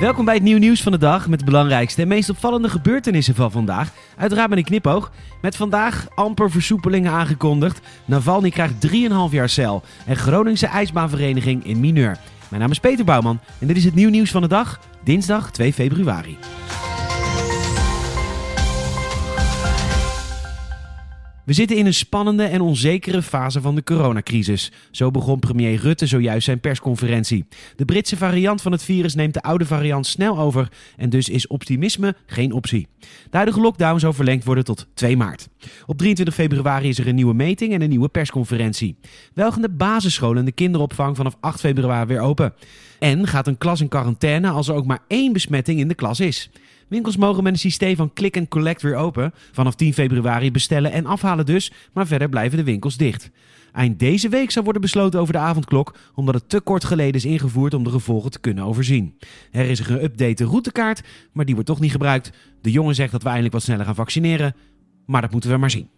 Welkom bij het nieuw nieuws van de dag met de belangrijkste en meest opvallende gebeurtenissen van vandaag. Uiteraard met een knipoog. Met vandaag amper versoepelingen aangekondigd. Navalny krijgt 3,5 jaar cel. En Groningse ijsbaanvereniging in mineur. Mijn naam is Peter Bouwman en dit is het nieuw nieuws van de dag, dinsdag 2 februari. We zitten in een spannende en onzekere fase van de coronacrisis. Zo begon premier Rutte zojuist zijn persconferentie. De Britse variant van het virus neemt de oude variant snel over en dus is optimisme geen optie. De huidige lockdown zou verlengd worden tot 2 maart. Op 23 februari is er een nieuwe meting en een nieuwe persconferentie. Wel de basisscholen en de kinderopvang vanaf 8 februari weer open. En gaat een klas in quarantaine als er ook maar één besmetting in de klas is. Winkels mogen met een systeem van click and collect weer open. Vanaf 10 februari bestellen en afhalen dus, maar verder blijven de winkels dicht. Eind deze week zou worden besloten over de avondklok, omdat het te kort geleden is ingevoerd om de gevolgen te kunnen overzien. Er is een geüpdate routekaart, maar die wordt toch niet gebruikt. De jongen zegt dat we eindelijk wat sneller gaan vaccineren, maar dat moeten we maar zien.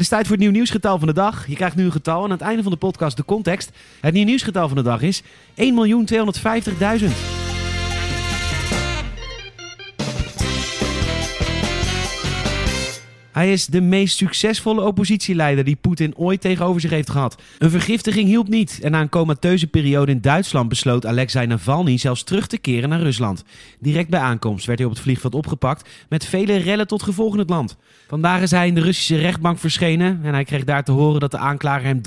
Het is tijd voor het nieuw nieuwsgetal van de dag. Je krijgt nu een getal en aan het einde van de podcast de context. Het nieuw nieuwsgetal van de dag is 1.250.000. Hij is de meest succesvolle oppositieleider die Poetin ooit tegenover zich heeft gehad. Een vergiftiging hielp niet en na een comateuze periode in Duitsland besloot Alexei Navalny zelfs terug te keren naar Rusland. Direct bij aankomst werd hij op het vliegveld opgepakt met vele rellen tot gevolg in het land. Vandaag is hij in de Russische rechtbank verschenen en hij kreeg daar te horen dat de aanklager hem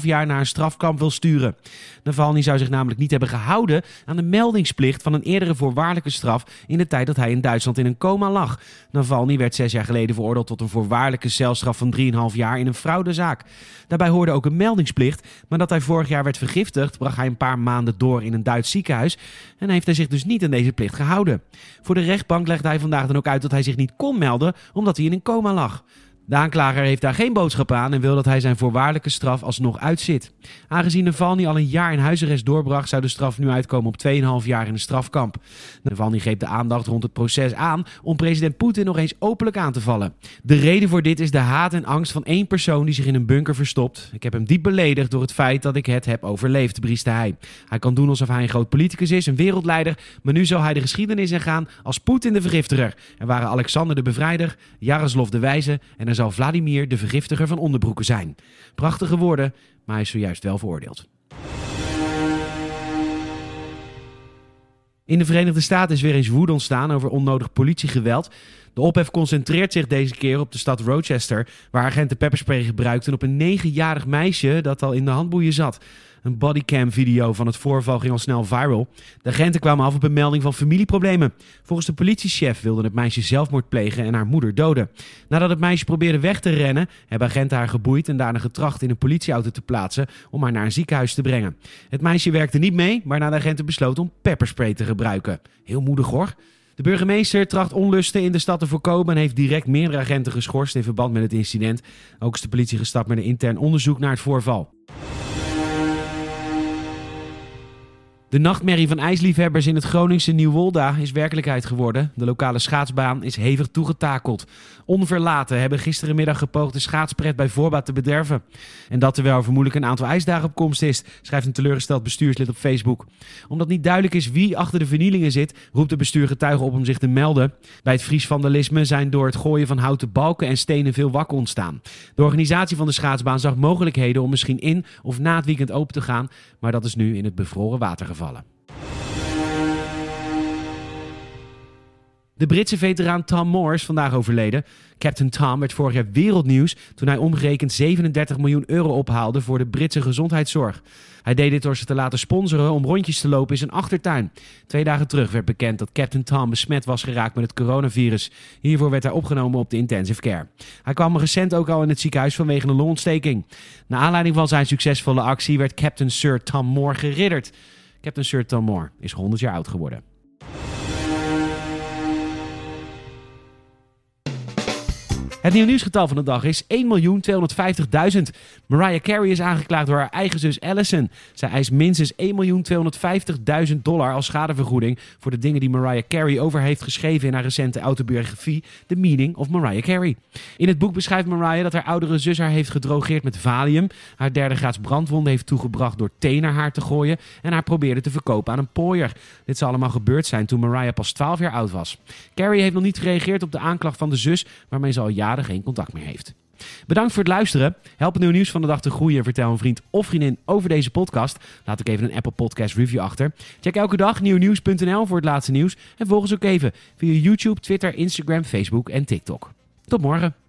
3,5 jaar naar een strafkamp wil sturen. Navalny zou zich namelijk niet hebben gehouden aan de meldingsplicht van een eerdere voorwaardelijke straf in de tijd dat hij in Duitsland in een coma lag. Navalny werd zes jaar geleden veroordeeld tot een voorwaardelijke celstraf van 3,5 jaar in een fraudezaak. Daarbij hoorde ook een meldingsplicht, maar dat hij vorig jaar werd vergiftigd, bracht hij een paar maanden door in een Duits ziekenhuis en heeft hij zich dus niet aan deze plicht gehouden. Voor de rechtbank legde hij vandaag dan ook uit dat hij zich niet kon melden omdat hij in een coma lag. De aanklager heeft daar geen boodschap aan en wil dat hij zijn voorwaardelijke straf alsnog uitzit. Aangezien Navalny al een jaar in huisarrest doorbracht, zou de straf nu uitkomen op 2,5 jaar in een strafkamp. Navalny greep de aandacht rond het proces aan om president Poetin nog eens openlijk aan te vallen. De reden voor dit is de haat en angst van één persoon die zich in een bunker verstopt. Ik heb hem diep beledigd door het feit dat ik het heb overleefd, brieste hij. Hij kan doen alsof hij een groot politicus is, een wereldleider, maar nu zal hij de geschiedenis ingaan als Poetin de vergiftiger. Er waren Alexander de Bevrijder, Jaroslav de Wijze en zal Vladimir de vergiftiger van onderbroeken zijn. Prachtige woorden, maar hij is zojuist wel veroordeeld. In de Verenigde Staten is weer eens woede ontstaan over onnodig politiegeweld. De ophef concentreert zich deze keer op de stad Rochester, waar agenten pepperspray gebruikten op een negenjarig meisje dat al in de handboeien zat. Een bodycam-video van het voorval ging al snel viral. De agenten kwamen af op een melding van familieproblemen. Volgens de politiechef wilde het meisje zelfmoord plegen en haar moeder doden. Nadat het meisje probeerde weg te rennen, hebben agenten haar geboeid en daarna getracht in een politieauto te plaatsen om haar naar een ziekenhuis te brengen. Het meisje werkte niet mee, waarna de agenten besloten om pepperspray te gebruiken. Heel moedig hoor. De burgemeester tracht onlusten in de stad te voorkomen en heeft direct meerdere agenten geschorst in verband met het incident. Ook is de politie gestapt met een intern onderzoek naar het voorval. De nachtmerrie van ijsliefhebbers in het Groningse Nieuwolda is werkelijkheid geworden. De lokale schaatsbaan is hevig toegetakeld. Onverlaten hebben gisterenmiddag gepoogd de schaatspret bij voorbaat te bederven. En dat terwijl er vermoedelijk een aantal ijsdagen op komst is, schrijft een teleurgesteld bestuurslid op Facebook. Omdat niet duidelijk is wie achter de vernielingen zit, roept de bestuur getuigen op om zich te melden. Bij het Fries vandalisme zijn door het gooien van houten balken en stenen veel wakken ontstaan. De organisatie van de schaatsbaan zag mogelijkheden om misschien in of na het weekend open te gaan, maar dat is nu in het bevroren water gevallen. De Britse veteraan Tom Moore is vandaag overleden. Captain Tom werd vorig jaar wereldnieuws toen hij omgerekend 37 miljoen euro ophaalde voor de Britse gezondheidszorg. Hij deed dit door ze te laten sponsoren om rondjes te lopen in zijn achtertuin. Twee dagen terug werd bekend dat Captain Tom besmet was geraakt met het coronavirus. Hiervoor werd hij opgenomen op de intensive care. Hij kwam recent ook al in het ziekenhuis vanwege een longontsteking. Na aanleiding van zijn succesvolle actie werd Captain Sir Tom Moore geridderd. Captain Sir Tom Moore is 100 jaar oud geworden. Het nieuw nieuwsgetal van de dag is 1.250.000. Mariah Carey is aangeklaagd door haar eigen zus Allison. Zij eist minstens 1.250.000 dollar als schadevergoeding voor de dingen die Mariah Carey over heeft geschreven in haar recente autobiografie The Meaning of Mariah Carey. In het boek beschrijft Mariah dat haar oudere zus haar heeft gedrogeerd met Valium, haar derde graads brandwonden heeft toegebracht door thee naar haar te gooien en haar probeerde te verkopen aan een pooier. Dit zou allemaal gebeurd zijn toen Mariah pas 12 jaar oud was. Carey heeft nog niet gereageerd op de aanklacht van de zus, waarmee ze al jaren geen contact meer heeft. Bedankt voor het luisteren. Help het nieuw nieuws van de dag te groeien. Vertel een vriend of vriendin over deze podcast. Laat ook even een Apple Podcast review achter. Check elke dag nieuwnieuws.nl voor het laatste nieuws. En volg ons ook even via YouTube, Twitter, Instagram, Facebook en TikTok. Tot morgen.